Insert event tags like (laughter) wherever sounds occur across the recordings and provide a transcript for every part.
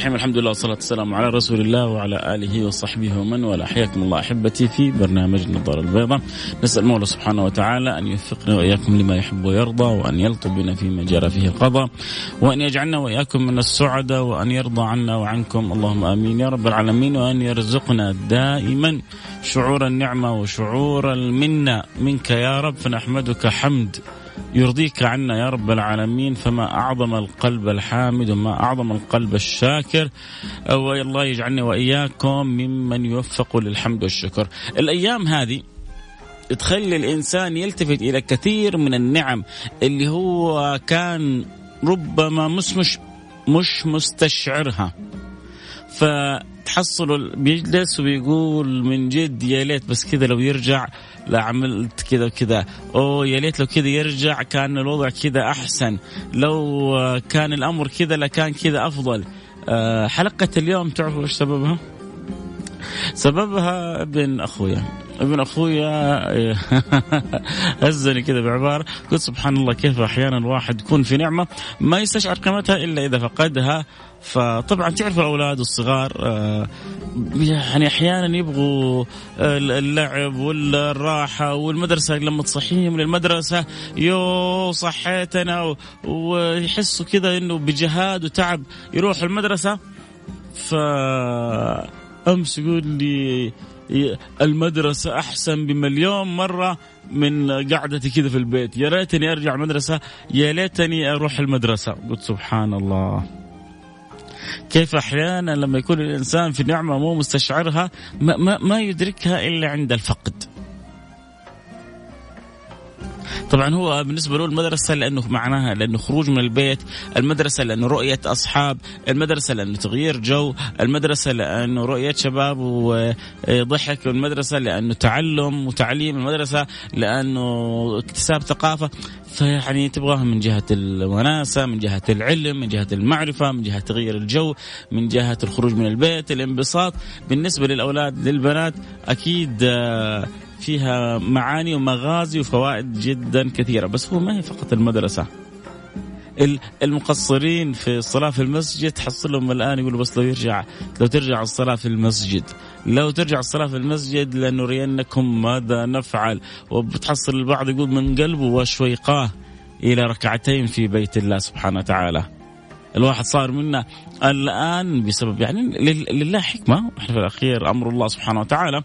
الرحيم الحمد لله والصلاة والسلام على رسول الله وعلى آله وصحبه ومن والاه. حياكم الله أحبتي في برنامج النظارة البيضاء. نسأل المولى سبحانه وتعالى أن يوفقنا وإياكم لما يحب ويرضى وأن يلطف بنا فيما جرى فيه القضاء وأن يجعلنا وإياكم من السعداء وأن يرضى عنا وعنكم. اللهم آمين يا رب العالمين وأن يرزقنا دائما شعور النعمة وشعور المنة منك يا رب. فنحمدك حمد يرضيك عنا يا رب العالمين فما أعظم القلب الحامد وما أعظم القلب الشاكر الله يجعلني وإياكم ممن يوفق للحمد والشكر. الأيام هذه تخلي الإنسان يلتفت إلى كثير من النعم اللي هو كان ربما مش مش مش مستشعرها. فتحصلوا بيجلس وبيقول من جد يا ليت بس كذا لو يرجع لا عملت كذا وكذا. أوه يا ليت لو كذا يرجع كان الوضع كذا أحسن. لو كان الأمر كذا لكان كذا أفضل. أه حلقة اليوم تعرفوا إيش سببها؟ سببها ابن أخويا. ابن أخويا (laughs) هزني كذا بعباره قلت سبحان الله كيف أحيانا الواحد يكون في نعمة ما يستشعر قيمتها إلا إذا فقدها. فطبعا تعرف الأولاد الصغار آه، يعني أحيانا يبغوا اللعب والراحة والمدرسة لما تصحيهم للمدرسة يو صحيتنا ويحسوا كذا إنه بجهاد وتعب يروحوا المدرسة. ف امس يقول لي المدرسة أحسن بمليون مرة من قعدتي كذا في البيت. يا ريتني أرجع المدرسة يا ليتني أروح المدرسة. قلت سبحان الله. كيف أحيانا لما يكون الإنسان في نعمة مو مستشعرها ما, ما, ما يدركها إلا عند الفقد. طبعا هو بالنسبة له المدرسة لأنه معناها لأنه خروج من البيت، المدرسة لأنه رؤية أصحاب، المدرسة لأنه تغيير جو، المدرسة لأنه رؤية شباب وضحك، المدرسة لأنه تعلم وتعليم، المدرسة لأنه اكتساب ثقافة، فيعني تبغاها من جهة الوناسه، من جهة العلم، من جهة المعرفة، من جهة تغيير الجو، من جهة الخروج من البيت، الانبساط، بالنسبة للأولاد للبنات أكيد فيها معاني ومغازي وفوائد جدا كثيرة بس هو ما هي فقط المدرسة. المقصرين في الصلاة في المسجد تحصلهم الآن يقولوا بس لو يرجع لو ترجع الصلاة في المسجد. لو ترجع الصلاة في المسجد لنرينكم ماذا نفعل؟ وبتحصل البعض يقول من قلبه وشويقاه إلى ركعتين في بيت الله سبحانه وتعالى. الواحد صار منا الآن بسبب يعني لله حكمة. إحنا في الأخير أمر الله سبحانه وتعالى.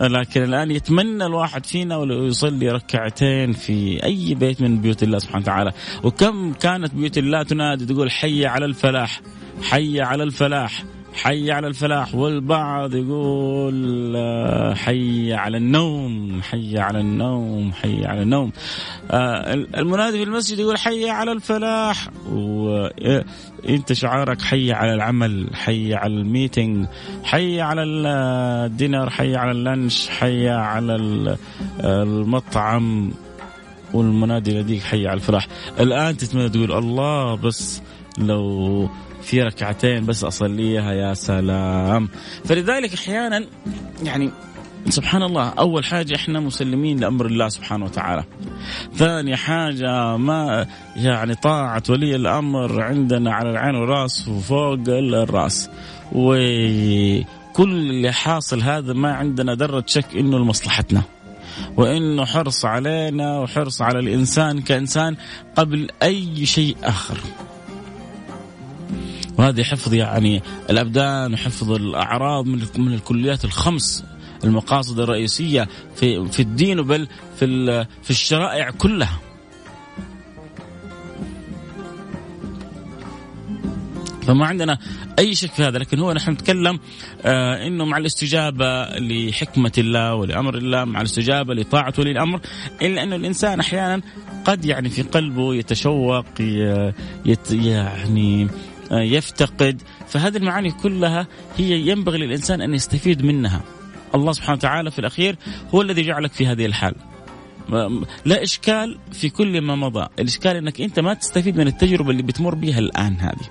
لكن الآن يتمنى الواحد فينا ولو يصلي ركعتين في أي بيت من بيوت الله سبحانه وتعالى. وكم كانت بيوت الله تنادي تقول حي على الفلاح حي على الفلاح. حي على الفلاح والبعض يقول آه، حي على النوم حي على النوم حي على النوم آه، المنادي في المسجد يقول حي على الفلاح وانت شعارك حي على العمل حي على الميتنج حي على الدينر حي على اللانش حي على المطعم والمنادي لديك حي على الفلاح الان تتمنى تقول الله بس لو في ركعتين بس أصليها يا سلام. فلذلك أحيانا يعني سبحان الله أول حاجة إحنا مسلمين لأمر الله سبحانه وتعالى. ثاني حاجة ما يعني طاعة ولي الأمر عندنا على العين والرأس وفوق الرأس. وكل اللي حاصل هذا ما عندنا ذرة شك إنه لمصلحتنا. وإنه حرص علينا وحرص على الإنسان كإنسان قبل أي شيء آخر. وهذه حفظ يعني الأبدان وحفظ الأعراض من من الكليات الخمس المقاصد الرئيسية في في الدين بل في في الشرائع كلها. فما عندنا أي شك في هذا لكن هو نحن نتكلم آه إنه مع الاستجابة لحكمة الله ولأمر الله مع الاستجابة لطاعة ولي الأمر إلا انه الإنسان أحيانا قد يعني في قلبه يتشوق يت يعني يفتقد. فهذه المعاني كلها هي ينبغي للإنسان أن يستفيد منها. الله سبحانه وتعالى في الأخير هو الذي جعلك في هذه الحال. لا إشكال في كل ما مضى. الإشكال أنك أنت ما تستفيد من التجربة اللي بتمر بها الآن هذه.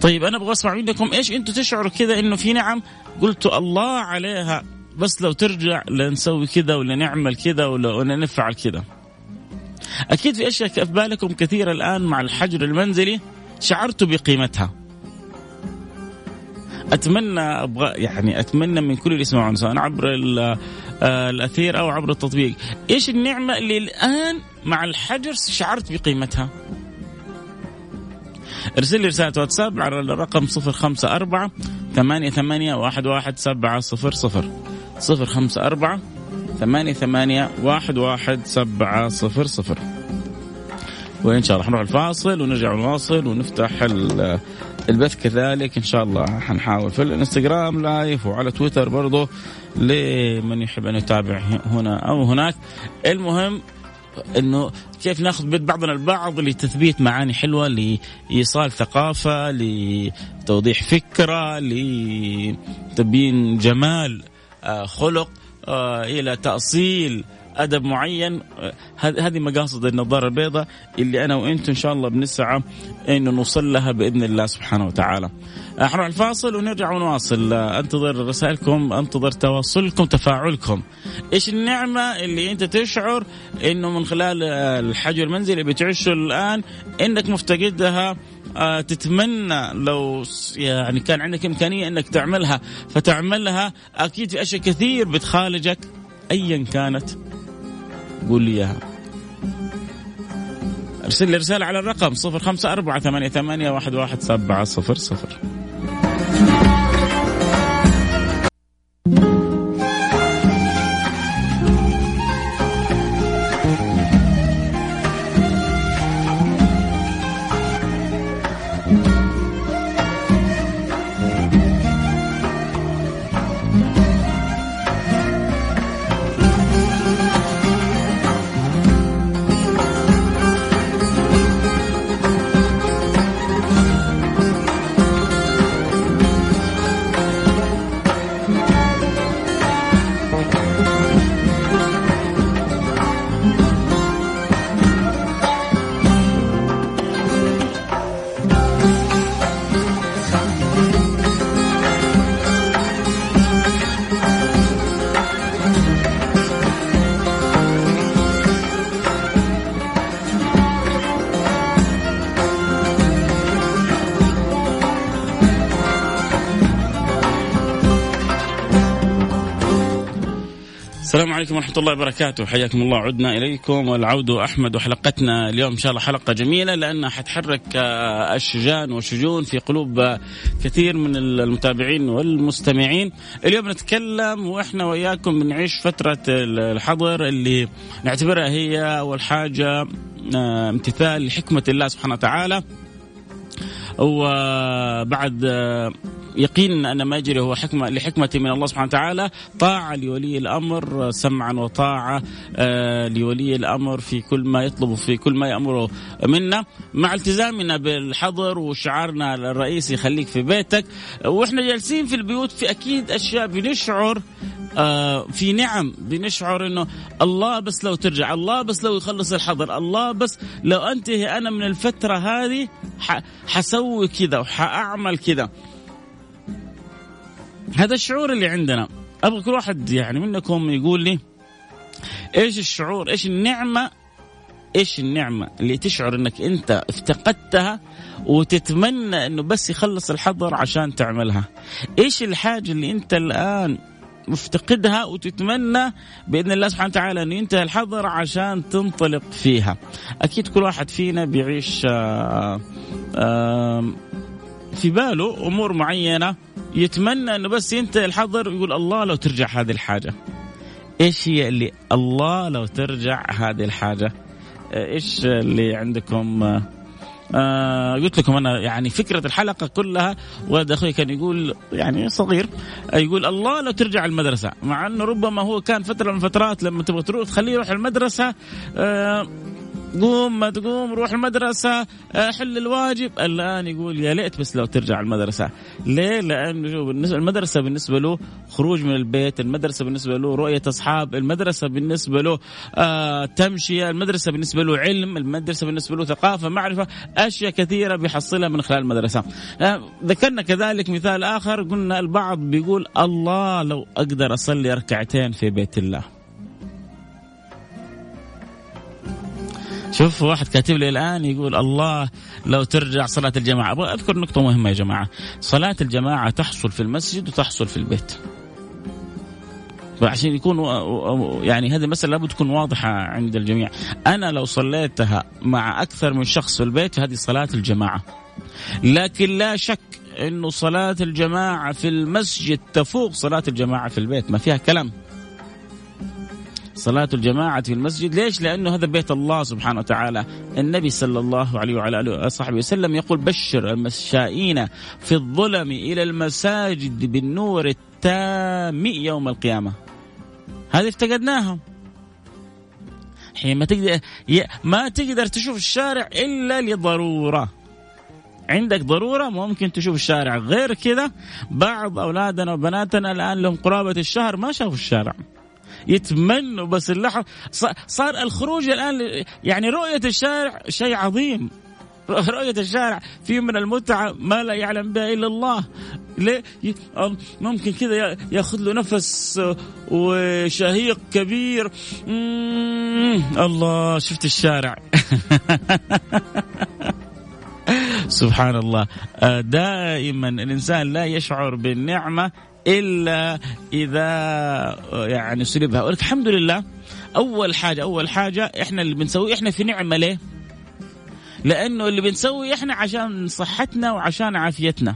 طيب أنا أبغى أسمع منكم إيش أنتم تشعروا كذا إنه في نعم؟ قلتوا الله عليها. بس لو ترجع لنسوي كذا ولا نعمل كذا ولا نفعل كذا. أكيد في أشياء في بالكم كثيرة الآن مع الحجر المنزلي شعرتوا بقيمتها. أتمنى أبغى يعني أتمنى من كل اللي يسمعون سواء عبر آه، الأثير أو عبر التطبيق. إيش النعمة اللي الآن مع الحجر شعرت بقيمتها؟ ارسل لي رسالة واتساب على الرقم صفر خمسة أربعة ثمانية ثمانية واحد واحد سبعة صفر صفر. صفر خمسة أربعة ثمانية ثمانية واحد واحد سبعة صفر صفر. وإن شاء الله حنروح الفاصل ونرجع نواصل ونفتح البث كذلك. إن شاء الله حنحاول في الإنستغرام لايف وعلى تويتر برضو لمن يحب أن يتابع هنا أو هناك. المهم إنه كيف ناخذ بيد بعضنا البعض لتثبيت معاني حلوة لإيصال ثقافة لتوضيح فكرة لتبيين جمال آه، خلق. إلى تأصيل أدب معين. آه، هذه مقاصد النظارة البيضاء اللي أنا وأنتم إن شاء الله بنسعى إنه نوصل لها بإذن الله سبحانه وتعالى. حنروح الفاصل ونرجع ونواصل. أنتظر رسائلكم أنتظر تواصلكم تفاعلكم. إيش النعمة اللي أنت تشعر إنه من خلال الحجر المنزلي اللي بتعيشه الآن إنك مفتقدها آه، تتمنى لو يعني كان عندك إمكانية إنك تعملها فتعملها أكيد في أشياء كثير بتخالجك ايا كانت. قول لي إياها. أرسل لي رسالة على الرقم 054 88 11700 السلام عليكم ورحمة الله وبركاته. حياكم الله. عدنا إليكم والعود أحمد وحلقتنا اليوم إن شاء الله حلقة جميلة لأنها حتحرك آه، الشجان والشجون في قلوب آه، كثير من المتابعين والمستمعين. اليوم نتكلم وإحنا وإياكم بنعيش فترة الحظر اللي نعتبرها هي أول حاجة آه، امتثال لحكمة الله سبحانه وتعالى. وبعد يقين أن ما يجري هو حكمه لحكمة من الله سبحانه وتعالى. طاعه لولي الأمر سمعا وطاعة آه، لولي الأمر في كل ما يطلب في كل ما يامره منا. مع التزامنا بالحظر وشعارنا الرئيسي خليك في بيتك وإحنا جالسين في البيوت في أكيد أشياء بنشعر آه في نعم بنشعر إنه الله بس لو ترجع الله بس لو يخلص الحظر الله بس لو أنتهي أنا من الفترة هذه حسوي كذا وحأعمل كذا. هذا الشعور اللي عندنا. أبغى كل واحد يعني منكم يقول لي إيش الشعور؟ إيش النعمة؟ إيش النعمة اللي تشعر إنك أنت افتقدتها وتتمنى إنه بس يخلص الحظر عشان تعملها؟ إيش الحاجة اللي أنت الآن مفتقدها وتتمنى بإذن الله سبحانه وتعالى إنه ينتهي الحظر عشان تنطلق فيها. أكيد كل واحد فينا بيعيش آآ آآ في باله أمور معينة يتمنى إنه بس ينتهي الحظر ويقول الله لو ترجع هذه الحاجة. إيش هي اللي الله لو ترجع هذه الحاجة؟ إيش اللي عندكم آه قلت لكم أنا يعني فكرة الحلقة كلها ولد أخوي كان يقول يعني صغير يقول الله لو ترجع المدرسة مع إنه ربما هو كان فترة من فترات لما تبغى تروح تخليه يروح المدرسة آه قوم ما تقوم روح المدرسة حل الواجب. الآن يقول يا ليت بس لو ترجع المدرسة. ليه؟ لأنه المدرسة بالنسبة له خروج من البيت المدرسة بالنسبة له رؤية أصحاب المدرسة بالنسبة له آه تمشية المدرسة بالنسبة له علم المدرسة بالنسبة له ثقافة معرفة أشياء كثيرة بيحصلها من خلال المدرسة. آه ذكرنا كذلك مثال آخر قلنا البعض بيقول الله لو أقدر أصلي ركعتين في بيت الله. شوف واحد كاتب لي الآن يقول الله لو ترجع صلاة الجماعة. أبغى أذكر نقطة مهمة يا جماعة. صلاة الجماعة تحصل في المسجد وتحصل في البيت. فعشان يكون يعني هذه المسألة لابد تكون واضحة عند الجميع. أنا لو صليتها مع أكثر من شخص في البيت فهذه صلاة الجماعة. لكن لا شك أنه صلاة الجماعة في المسجد تفوق صلاة الجماعة في البيت. ما فيها كلام. صلاة الجماعة في المسجد. ليش؟ لأنه هذا بيت الله سبحانه وتعالى. النبي صلى الله عليه وعلى آله وصحبه وسلم يقول بشر المشائين في الظلم إلى المساجد بالنور التام يوم القيامة. هذه افتقدناها حين ما تقدر ما تقدر تشوف الشارع إلا لضرورة. عندك ضرورة؟ ممكن تشوف الشارع. غير كذا بعض أولادنا وبناتنا الآن لهم قرابة الشهر ما شافوا الشارع. يتمنوا بس اللحظة. صار الخروج الآن يعني رؤية الشارع شيء عظيم. رؤية الشارع فيه من المتعة ما لا يعلم بها إلا الله. ليه؟ ممكن كذا ياخذ له نفس وشهيق كبير. الله شفت الشارع. (laughs) سبحان الله. آه، دائما الإنسان لا يشعر بالنعمة إلا إذا يعني سلبها الحمد لله أول حاجة أول حاجة إحنا اللي بنسويه إحنا في نعمة ليه؟ لأنه اللي بنسويه إحنا عشان صحتنا وعشان عافيتنا.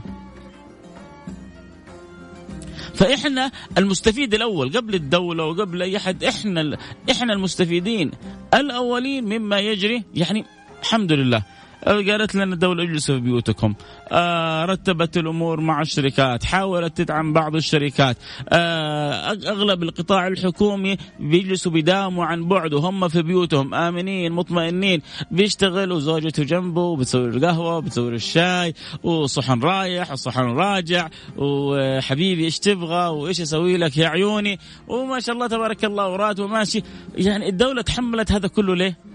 فإحنا المستفيد الأول قبل الدولة وقبل أي أحد إحنا إحنا المستفيدين الأولين مما يجري يعني الحمد لله قالت لنا الدولة اجلسوا في بيوتكم. آه رتبت الأمور مع الشركات حاولت تدعم بعض الشركات. آه أغلب القطاع الحكومي بيجلسوا بيداوموا عن بعد وهم في بيوتهم آمنين مطمئنين. بيشتغلوا زوجته جنبه بتسوي القهوة بتسوي الشاي وصحن رايح وصحن راجع وحبيبي إيش تبغى وإيش أسوي لك يا عيوني؟ وما شاء الله تبارك الله وراتبه ماشي يعني الدولة تحملت هذا كله ليه؟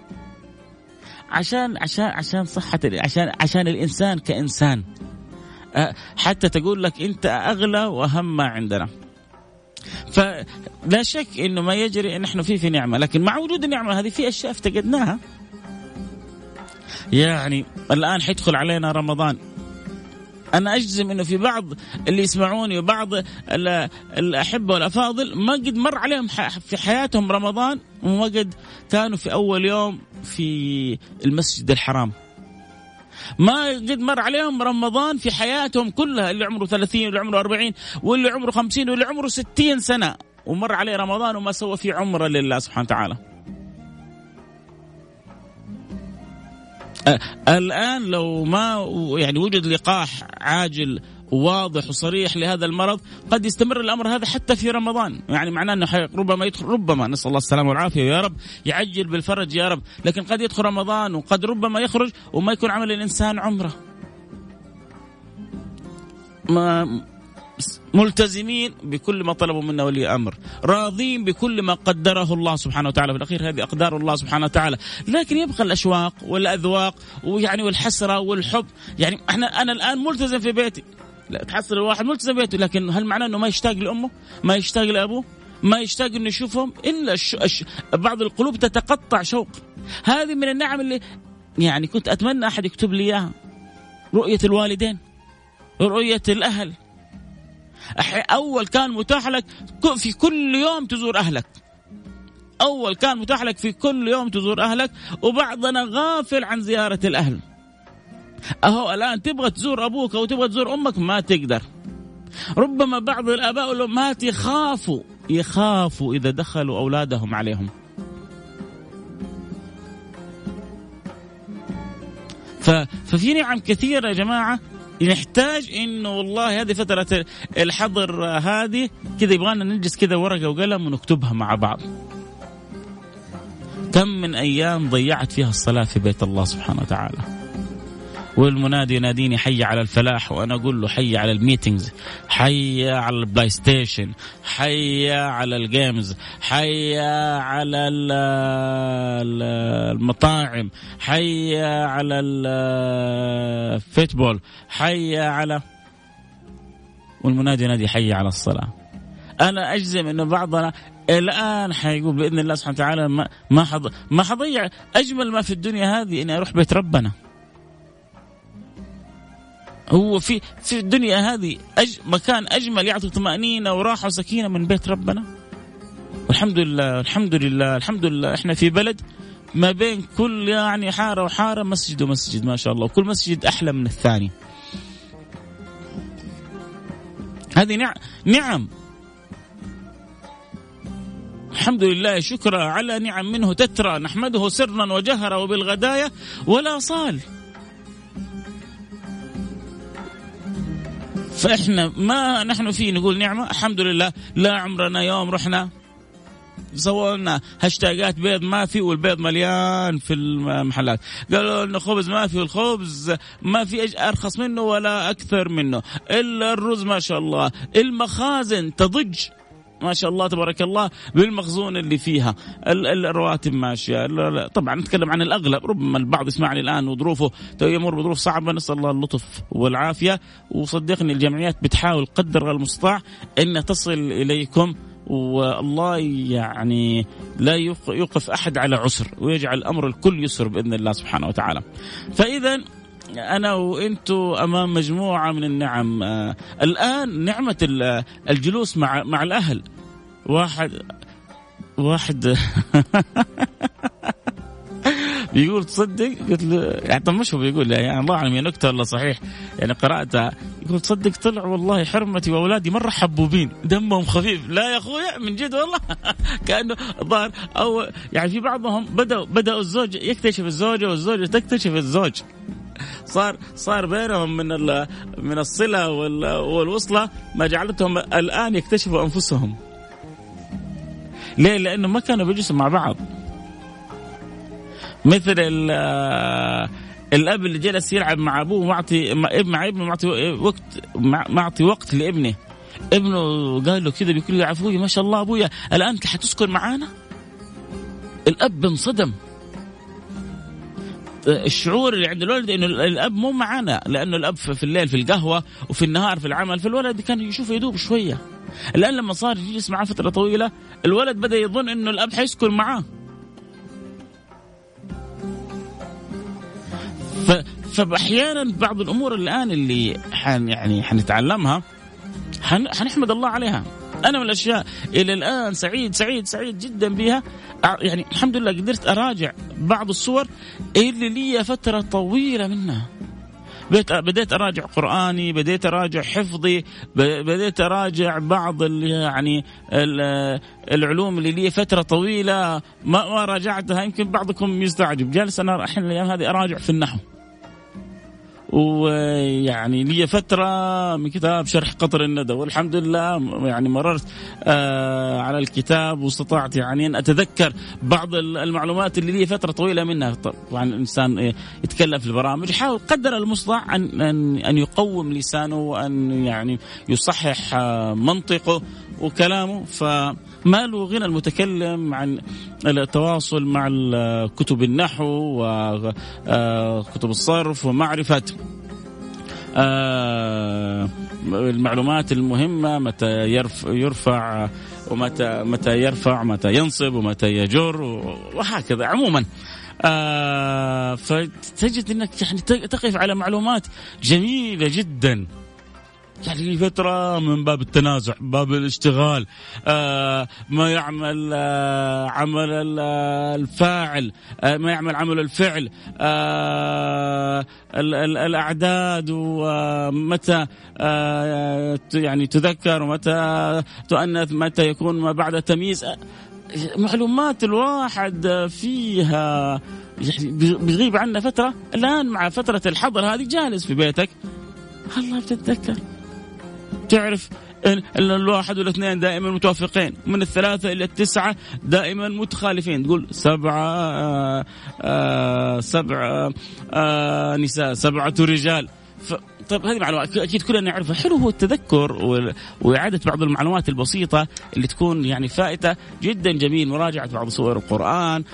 عشان عشان عشان صحة عشان عشان الإنسان كإنسان. أه، حتى تقول لك أنت أغلى وأهم ما عندنا فلا شك إنه ما يجري إن إحنا في في نعمة لكن مع وجود النعمة هذه في أشياء افتقدناها. يعني الآن حيدخل علينا رمضان. أنا أجزم إنه في بعض اللي يسمعوني وبعض الأحبة والأفاضل ما قد مر عليهم في حياتهم رمضان وما قد كانوا في أول يوم في المسجد الحرام. ما قد مر عليهم رمضان في حياتهم كلها اللي عمره 30 واللي عمره 40 واللي عمره 50 واللي عمره 60 سنة ومر عليه رمضان وما سوى فيه عمره لله سبحانه وتعالى. الآن لو ما يعني وجد لقاح عاجل واضح وصريح لهذا المرض قد يستمر الأمر هذا حتى في رمضان. يعني معناه أنه ربما يدخل ربما نسأل الله السلامة والعافية يا رب يعجل بالفرج يا رب. لكن قد يدخل رمضان وقد ربما يخرج وما يكون عمل الإنسان عمرة. ما ملتزمين بكل ما طلبوا منا ولي أمر، راضين بكل ما قدره الله سبحانه وتعالى، في الأخير هذه أقدار الله سبحانه وتعالى، لكن يبقى الأشواق والأذواق ويعني والحسرة والحب، يعني إحنا أنا الآن ملتزم في بيتي، لا تحصل الواحد ملتزم بيته لكن هل معناه إنه ما يشتاق لأمه؟ ما يشتاق لأبوه؟ ما يشتاق إنه يشوفهم إلا الش... الش... بعض القلوب تتقطع شوق. هذه من النعم اللي يعني كنت أتمنى أحد يكتب لي إياها. رؤية الوالدين. رؤية الأهل. أول كان متاح لك في كل يوم تزور أهلك. أول كان متاح لك في كل يوم تزور أهلك وبعضنا غافل عن زيارة الأهل. أهو الآن تبغى تزور أبوك أو تبغى تزور أمك ما تقدر ربما بعض الآباء والامهات يخافوا يخافوا إذا دخلوا أولادهم عليهم ففي نعم كثيرة يا جماعة نحتاج إنه والله هذه فترة الحظر هذه كذا يبغانا نجلس كذا ورقة وقلم ونكتبها مع بعض. كم من أيام ضيعت فيها الصلاة في بيت الله سبحانه وتعالى. والمنادي يناديني حي على الفلاح وأنا أقول له حي على ال meetings حي على ال PlayStation حي على ال games حي على المطاعم حي على ال football حي على والمنادي ينادي حي على الصلاة. أنا أجزم إنه بعضنا الآن حيقول بإذن الله سبحانه وتعالى ما ما ما حضيع أجمل ما في الدنيا هذه إني أروح بيت ربنا. هو في في الدنيا هذه أج مكان أجمل يعطي طمأنينة وراحة وسكينة من بيت ربنا. والحمد لله الحمد لله الحمد لله. إحنا في بلد ما بين كل يعني حارة وحارة مسجد ومسجد ما شاء الله. وكل مسجد أحلى من الثاني. هذه نعم نعم. الحمد لله شكرا على نعم منه. تترى نحمده سرا وجهرا وبالغدايا ولا صال. فإحنا ما نحن فيه نقول نعمة. الحمد لله لا عمرنا يوم رحنا. لنا هاشتاجات بيض ما في والبيض مليان في المحلات. قالوا لنا خبز ما في والخبز ما في أرخص منه ولا أكثر منه. إلا الرز ما شاء الله. المخازن تضج. ما شاء الله تبارك الله بالمخزون اللي فيها. الرواتب ماشية. طبعا نتكلم عن الأغلب. ربما البعض يسمعني الآن وظروفه. يمر بظروف صعبة نسأل الله اللطف والعافية. وصدقني الجمعيات بتحاول قدر المستطاع ان تصل إليكم. والله يعني لا يوقف أحد على عسر ويجعل الأمر الكل يسر بإذن الله سبحانه وتعالى. فاذا أنا وأنتم أمام مجموعة من النعم. آه الآن نعمة الجلوس مع مع الأهل. واحد واحد. (laughs) بيقول تصدق؟ قلت له يعني طب مش هو بيقول يعني الله أعلم هي نكتة ولا صحيح؟ يعني قرأتها. يقول تصدق طلع والله حرمتي وأولادي مرة حبوبين دمهم خفيف. لا يا أخويا من جد والله. (laughs) كأنه ظهر. أو يعني في بعضهم بدأوا بدأوا الزوج يكتشف الزوجة والزوجة تكتشف الزوج. صار صار بينهم من من الصلة والوصلة ما جعلتهم الآن يكتشفوا أنفسهم. ليه؟ لأنه ما كانوا بيجلسوا مع بعض. مثل الأب اللي جلس يلعب مع أبوه معطي مع ابنه معطي وقت معطي وقت لابنه. ابنه قال له كذا بكل عفويه ما شاء الله أبويا الآن انت حتسكن معانا؟ الأب انصدم. الشعور اللي عند الولد إنه الأب مو معانا لأنه الأب في الليل في القهوة وفي النهار في العمل فالولد كان يشوف يدوب شوية. الآن لما صار يجلس معاه فترة طويلة الولد بدأ يظن إنه الأب حيسكن معاه. فأحيانا بعض الأمور الآن اللي حن يعني حنتعلمها حنحمد الله عليها. أنا من الأشياء إلى الآن سعيد سعيد سعيد جدا بها يعني الحمد لله قدرت أراجع بعض الصور اللي لي فترة طويلة منها. بديت أراجع قرآني بديت أراجع حفظي بديت أراجع بعض يعني العلوم اللي لي فترة طويلة ما راجعتها. يمكن بعضكم يستعجب. جالس أنا الحين الأيام هذه أراجع في النحو. ويعني لي فترة من كتاب شرح قطر الندى والحمد لله يعني مررت آه على الكتاب واستطعت يعني أن أتذكر بعض المعلومات اللي لي فترة طويلة منها. طبعا الإنسان يتكلم في البرامج يحاول قدر المستطاع أن, أن, أن يقوم لسانه وأن يعني يصحح آه، منطقه وكلامه. فما له غنى المتكلم عن التواصل مع كتب النحو وكتب آه، الصرف ومعرفة آه، المعلومات المهمة متى يرفع ومتى متى يرفع متى ينصب ومتى يجر وهكذا. عموما آه فتجد إنك يعني تقف على معلومات جميلة جدا. يعني فترة من باب التنازع باب الاشتغال آه ما يعمل آه عمل الفاعل آه ما يعمل عمل الفعل الأعداد ومتى يعني تذكر ومتى تؤنث متى يكون ما بعد تمييز معلومات الواحد فيها يعني بيغيب عنا فترة. الآن مع فترة الحظر هذه جالس في بيتك. الله بتتذكر. تعرف الواحد والاثنين دائما متوافقين من الثلاثة إلى التسعة دائما متخالفين. تقول سبعة آآ آآ سبعة آآ نساء سبعة رجال. ف... طيب هذه معلومات أكيد كلنا نعرفها. حلو هو التذكر وإعادة بعض المعلومات البسيطة اللي تكون يعني فائتة جدا جميل مراجعة بعض سور القرآن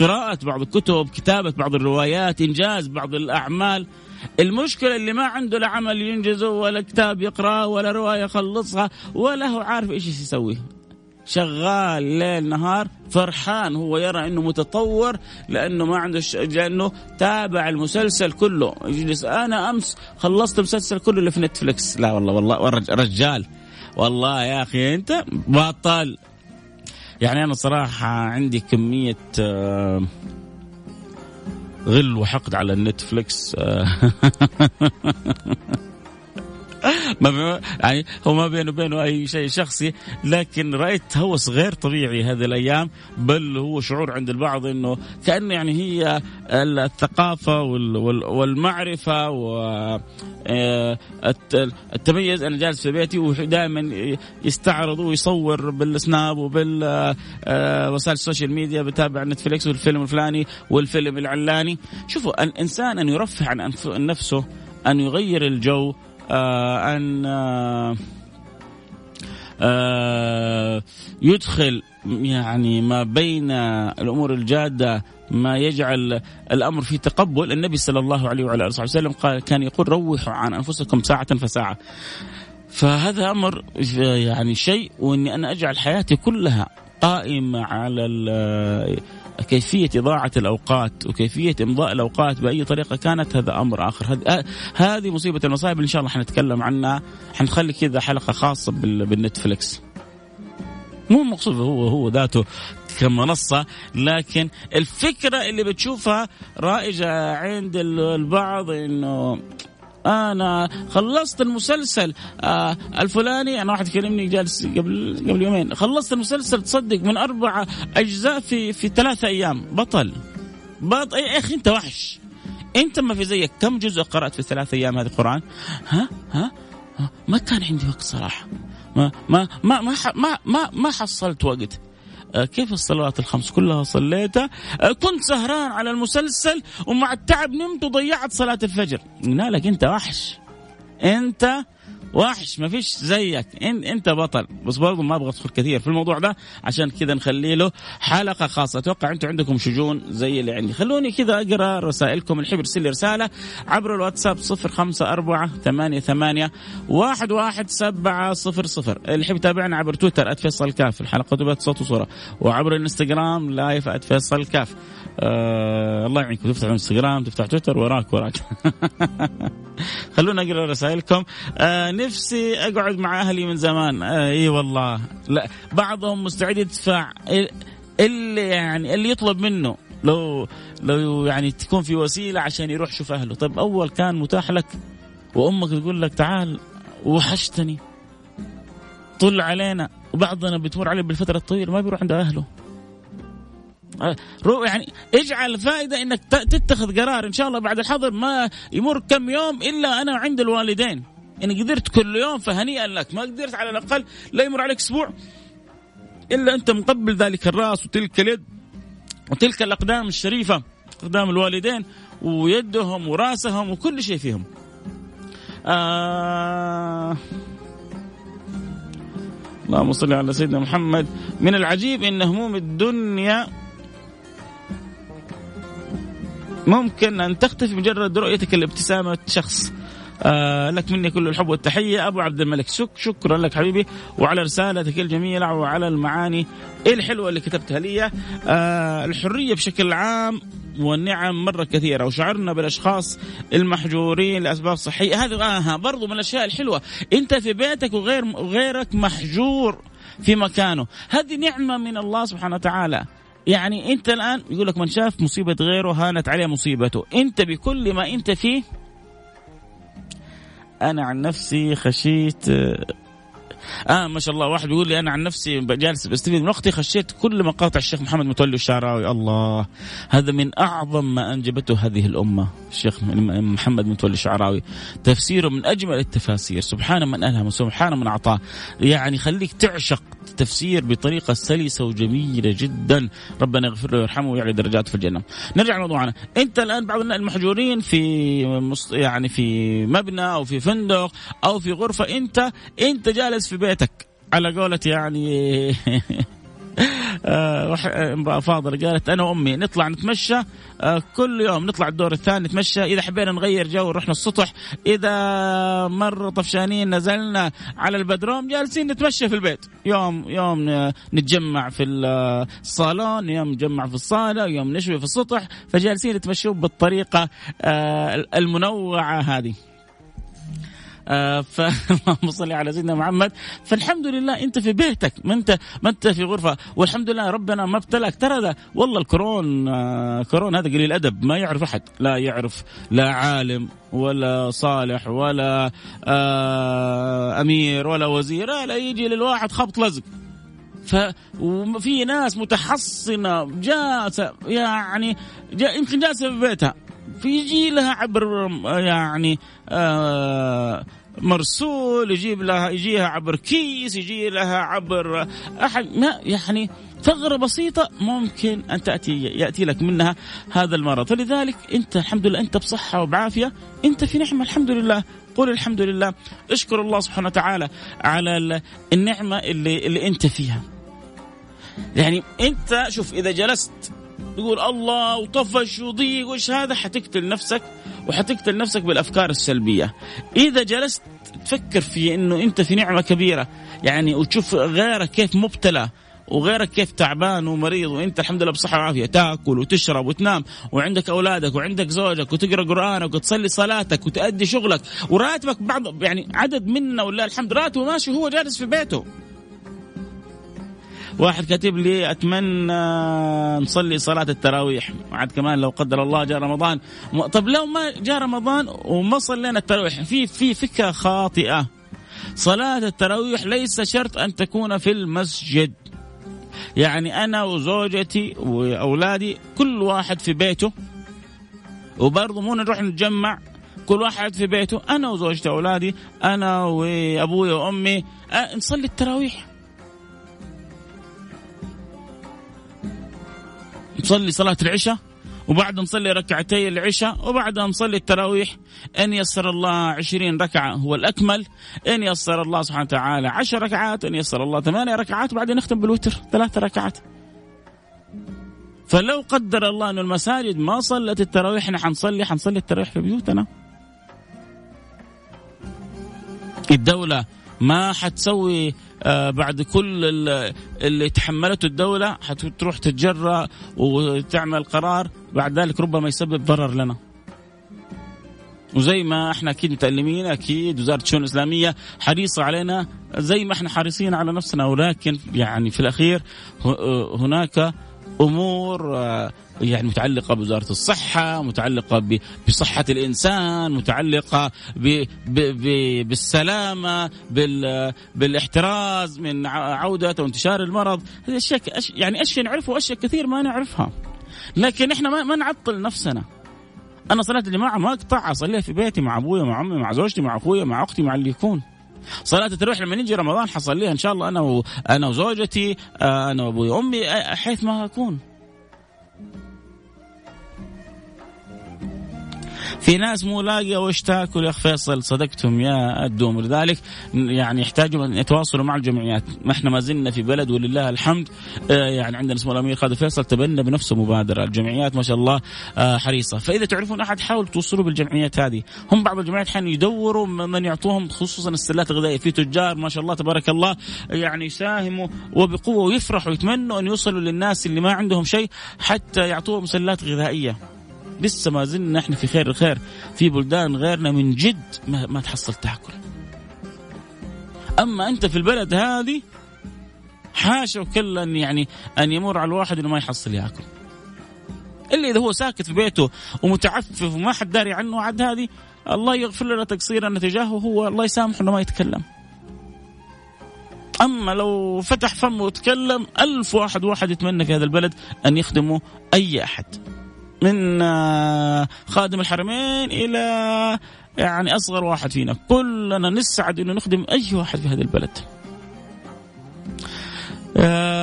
قراءة بعض الكتب كتابة بعض الروايات إنجاز بعض الأعمال. المشكلة اللي ما عنده لا عمل ينجزه ولا كتاب يقرأه ولا رواية يخلصها ولا هو عارف إيش يسوي. شغال ليل نهار فرحان هو يرى إنه متطور لأنه ما عنده ش... لأنه تابع المسلسل كله. يجلس أنا أمس خلصت المسلسل كله اللي في نتفلكس لا والله والله رجال. والله يا أخي أنت بطل. يعني أنا صراحة عندي كمية آه غل وحقد على النتفليكس (laughs) (laughs) ما يعني هو ما بينه وبينه أي شيء شخصي لكن رأيت هوس غير طبيعي هذه الأيام بل هو شعور عند البعض إنه كانه يعني هي الثقافة والمعرفة و آه، التميز أنا جالس في بيتي ودائما يستعرض ويصور بالسناب وبال آه، وسائل ال social media بتابع Netflix والفيلم الفلاني والفيلم العلاني. شوفوا الإنسان أن يرفه عن نفسه أن يغير الجو أن آه آه يدخل يعني ما بين الأمور الجادة ما يجعل الأمر في تقبل. النبي صلى الله عليه وعلى آله وسلم قال كان يقول روحوا عن أنفسكم ساعة فساعة. فهذا أمر يعني شيء وإني أنا أجعل حياتي كلها قائمة على كيفية إضاعة الأوقات وكيفية إمضاء الأوقات بأي طريقة كانت هذا أمر آخر. هذه مصيبة المصائب إن شاء الله حنتكلم عنها. حنخلي كذا حلقة خاصة بالنتفليكس. مو مقصود هو هو ذاته كمنصة لكن الفكرة اللي بتشوفها رائجة عند البعض إنه أنا خلصت المسلسل آه الفلاني أنا واحد كلمني جالس قبل قبل يومين خلصت المسلسل تصدق من أربع أجزاء في في ثلاثة أيام بطل بطل يا أخي أنت وحش. أنت ما في زيك كم جزء قرأت في ثلاثة أيام هذه القرآن؟ ها؟ ها؟ ما كان عندي وقت صراحة. ما ما ما ما ما ما, ما حصلت وقت. كيف الصلوات الخمس؟ كلها صليتها. آه، كنت سهران على المسلسل ومع التعب نمت وضيعت صلاة الفجر. لك أنت وحش. أنت وحش ما فيش زيك. إن أنت بطل. بس برضو ما أبغى أدخل كثير في الموضوع ده عشان كذا نخلي له حلقة خاصة. أتوقع أنتم عندكم شجون زي اللي عندي. خلوني كذا أقرأ رسائلكم. الحب يرسل لي رسالة عبر الواتساب 054 88 11700 اللي يحب يتابعنا عبر تويتر @فيصل كاف. الحلقة تبقى صوت وصورة. وعبر الانستغرام لايف @فيصل كاف. آه الله يعينكم. تفتح الانستغرام تفتح تويتر وراك وراك. (laughs) خلونا اقرا رسائلكم. آه نفسي أقعد مع أهلي من زمان. آه إي والله. لا بعضهم مستعد يدفع اللي يعني اللي يطلب منه. لو لو يعني تكون في وسيلة عشان يروح يشوف أهله. طيب أول كان متاح لك وأمك تقول لك تعال وحشتني. طل علينا. وبعضنا بتمر عليه بالفترة الطويلة ما بيروح عند أهله. يعني اجعل فائدة إنك تتخذ قرار إن شاء الله بعد الحظر ما يمر كم يوم إلا أنا عند الوالدين. ان قدرت كل يوم فهنيئا لك. ما قدرت على الأقل لا يمر عليك أسبوع إلا أنت مقبل ذلك الرأس وتلك اليد وتلك الأقدام الشريفة أقدام الوالدين ويدهم ورأسهم وكل شيء فيهم. آه. اللهم صل على سيدنا محمد. من العجيب إن هموم الدنيا ممكن أن تختفي مجرد رؤيتك لابتسامه شخص آه لك مني كل الحب والتحية. أبو عبد الملك شك شكرا لك حبيبي. وعلى رسالتك الجميلة وعلى المعاني الحلوة اللي كتبتها لي. آه الحرية بشكل عام والنعم مرة كثيرة. وشعرنا بالأشخاص المحجورين لأسباب صحية. هذا آه برضو من الأشياء الحلوة. أنت في بيتك وغير غيرك محجور في مكانه. هذه نعمة من الله سبحانه وتعالى. يعني انت الآن يقول لك من شاف مصيبة غيره هانت عليه مصيبته. انت بكل ما انت فيه أنا عن نفسي خشيت آه ما شاء الله واحد بيقول لي أنا عن نفسي جالس بستفيد من وقتي خشيت كل مقاطع الشيخ محمد متولي الشعراوي. الله هذا من أعظم ما أنجبته هذه الأمة الشيخ محمد متولي الشعراوي. تفسيره من أجمل التفاسير سبحان من ألهم سبحان من أعطاه. يعني خليك تعشق تفسير بطريقة سلسة وجميلة جدا. ربنا يغفر له ويرحمه ويعلي درجاته في الجنة. نرجع لموضوعنا. أنت الآن بعض المحجورين في يعني في مبنى أو في فندق أو في غرفة. أنت أنت جالس في بيتك. على قولة يعني (laughs) آه، امرأة فاضلة قالت أنا وأمي نطلع نتمشى آه، كل يوم نطلع الدور الثاني نتمشى إذا حبينا نغير جو رحنا السطح إذا مرة طفشانين نزلنا على البدروم جالسين نتمشى في البيت. يوم يوم نتجمع في الصالون يوم نتجمع في الصالة يوم نشوي في السطح فجالسين نتمشوا بالطريقة آه، المنوعة هذه. آه فاللهم (laughs) صل على سيدنا محمد. فالحمد لله انت في بيتك ما انت ما انت في غرفة. والحمد لله ربنا ما ابتلاك ترى ده والله الكورونا آه كورونا هذا قليل ادب ما يعرف أحد. لا يعرف لا عالم ولا صالح ولا آه أمير ولا وزير. لا يجي للواحد خبط لزق. ف وفي ناس متحصنة. جالسة يعني جا يمكن جالسة في بيتها. فيجي لها عبر يعني آه مرسول يجيب لها يجيها عبر كيس يجي لها عبر أحد. ما يعني ثغرة بسيطة ممكن أن تأتي يأتي لك منها هذا المرض. فلذلك أنت الحمد لله أنت بصحة وبعافية. أنت في نعمة الحمد لله. قول الحمد لله. اشكر الله سبحانه وتعالى على النعمة اللي اللي أنت فيها. يعني أنت شوف إذا جلست تقول الله وطفش وضيق وش هذا؟ حتقتل نفسك. وحتقتل نفسك بالأفكار السلبية. إذا جلست تفكر في إنه أنت في نعمة كبيرة يعني وتشوف غيرك كيف مبتلى وغيرك كيف تعبان ومريض وأنت الحمد لله بصحة وعافية تاكل وتشرب وتنام وعندك أولادك وعندك زوجك وتقرأ قرآنك وتصلي صلاتك وتؤدي شغلك وراتبك بعض يعني عدد منا ولله الحمد راتبه ماشي هو جالس في بيته. واحد كاتب لي أتمنى نصلي صلاة التراويح. عاد كمان لو قدر الله جاء رمضان. طب لو ما جاء رمضان وما صلينا التراويح في في فكرة خاطئة. صلاة التراويح ليس شرط أن تكون في المسجد. يعني أنا وزوجتي وأولادي كل واحد في بيته. وبرضه مو نروح نتجمع كل واحد في بيته. أنا وزوجتي وأولادي أنا وأبوي وأمي أه نصلي التراويح. نصلي صلاة العشاء وبعد نصلي ركعتي العشاء وبعدها نصلي التراويح إن يسر الله عشرين ركعة هو الأكمل إن يسر الله سبحانه وتعالى عشر ركعات إن يسر الله ثمانية ركعات وبعدين نختم بالوتر ثلاث ركعات. فلو قدر الله أن المساجد ما صلت التراويح إحنا حنصلي حنصلي التراويح في بيوتنا. الدولة ما حتسوي آه، بعد كل اللي تحملته الدولة حتروح تتجرأ وتعمل قرار بعد ذلك ربما يسبب ضرر لنا. وزي ما إحنا أكيد متألمين أكيد وزارة الشؤون الإسلامية حريصة علينا زي ما إحنا حريصين على نفسنا ولكن يعني في الأخير هناك أمور آه، يعني متعلقة بوزارة الصحة، متعلقة بصحة الإنسان، متعلقة ب ب ب بالسلامة، بال بالإحتراز من عودة وانتشار المرض، هذه أشياء يعني أشياء نعرفها وأشياء كثير ما نعرفها. لكن إحنا ما, ما نعطل نفسنا. أنا صلاة الجماعة ما اقطعها أصليها في بيتي مع أبوي مع أمي مع زوجتي مع أخوي مع أختي مع اللي يكون. صلاة التراويح لما نجي رمضان حصليها إن شاء الله أنا و... أنا وزوجتي آه، أنا وابوي وامي حيث ما أكون. في ناس مو لاقية وش تاكل يا اخ فيصل صدقتم يا الدوم. لذلك يعني يحتاجوا أن يتواصلوا مع الجمعيات. ما إحنا ما زلنا في بلد ولله الحمد آه يعني عندنا اسمه الأمير خالد فيصل تبنى بنفسه مبادرة. الجمعيات ما شاء الله آه حريصة. فإذا تعرفون أحد حاولوا توصلوا بالجمعيات هذه. هم بعض الجمعيات حين يدوروا من يعطوهم خصوصا السلات الغذائية. في تجار ما شاء الله تبارك الله يعني يساهموا وبقوة ويفرحوا ويتمنوا أن يوصلوا للناس اللي ما عندهم شيء حتى يعطوهم سلات غذائية. لسه ما زلنا إحنا في خير الخير في بلدان غيرنا من جد ما, ما تحصل تأكل. أما أنت في البلد هذه حاشا وكلا يعني أن يمر على الواحد إنه ما يحصل يأكل. إلا إذا هو ساكت في بيته ومتعفف وما حد داري عنه عاد هذه الله يغفر لنا تقصيرنا تجاهه هو الله يسامحه إنه ما يتكلم. أما لو فتح فمه وتكلم ألف واحد واحد يتمنى في هذا البلد أن يخدمه أي أحد. من آه، خادم الحرمين إلى يعني أصغر واحد فينا. كلنا نسعد أنه نخدم أي واحد في هذا البلد. آه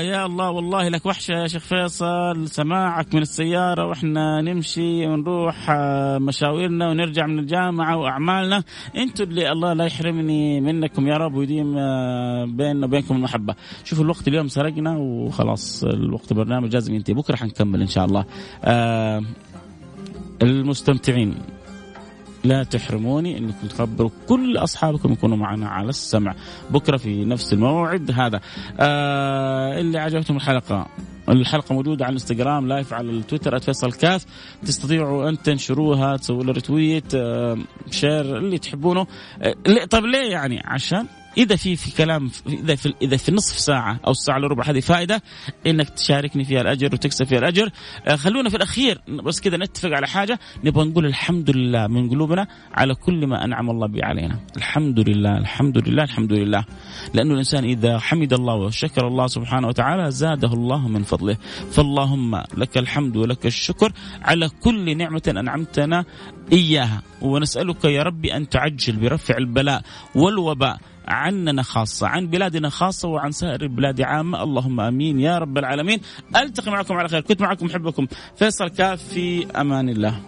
يا الله والله لك وحشة يا شيخ فيصل. سماعك من السيارة وإحنا نمشي ونروح آه مشاويرنا ونرجع من الجامعة وأعمالنا. أنتوا اللي الله لا يحرمني منكم يا رب ويديم آه بيننا وبينكم المحبة. شوفوا الوقت اليوم سرقنا وخلاص الوقت البرنامج لازم ينتهي. بكرة حنكمل إن شاء الله. آه المستمعين. لا تحرموني انكم تخبروا كل أصحابكم يكونوا معنا على السمع. بكرة في نفس الموعد هذا. آه اللي عجبتهم الحلقة. الحلقة موجودة على ال Instagram live على التويتر @فيصل كاف تستطيعوا أن تنشروها تسووا له retweet آه share اللي تحبونه. آه طب ليه يعني؟ عشان إذا في في كلام إذا في إذا في نصف ساعة أو الساعة إلا ربع هذه فائدة إنك تشاركني فيها الأجر وتكسب فيها الأجر. آه، خلونا في الأخير بس كذا نتفق على حاجة نبغى نقول الحمد لله من قلوبنا على كل ما أنعم الله به علينا. الحمد لله الحمد لله الحمد لله. لأنه الإنسان إذا حمد الله وشكر الله سبحانه وتعالى زاده الله من فضله. فاللهم لك الحمد ولك الشكر على كل نعمة أنعمتنا إياها. ونسألك يا ربي أن تعجل برفع البلاء والوباء عننا خاصة عن بلادنا خاصة وعن سائر البلاد. عامة اللهم أمين يا رب العالمين. ألتقي معكم على خير. كنت معكم محبكم فيصل كاف في أمان الله.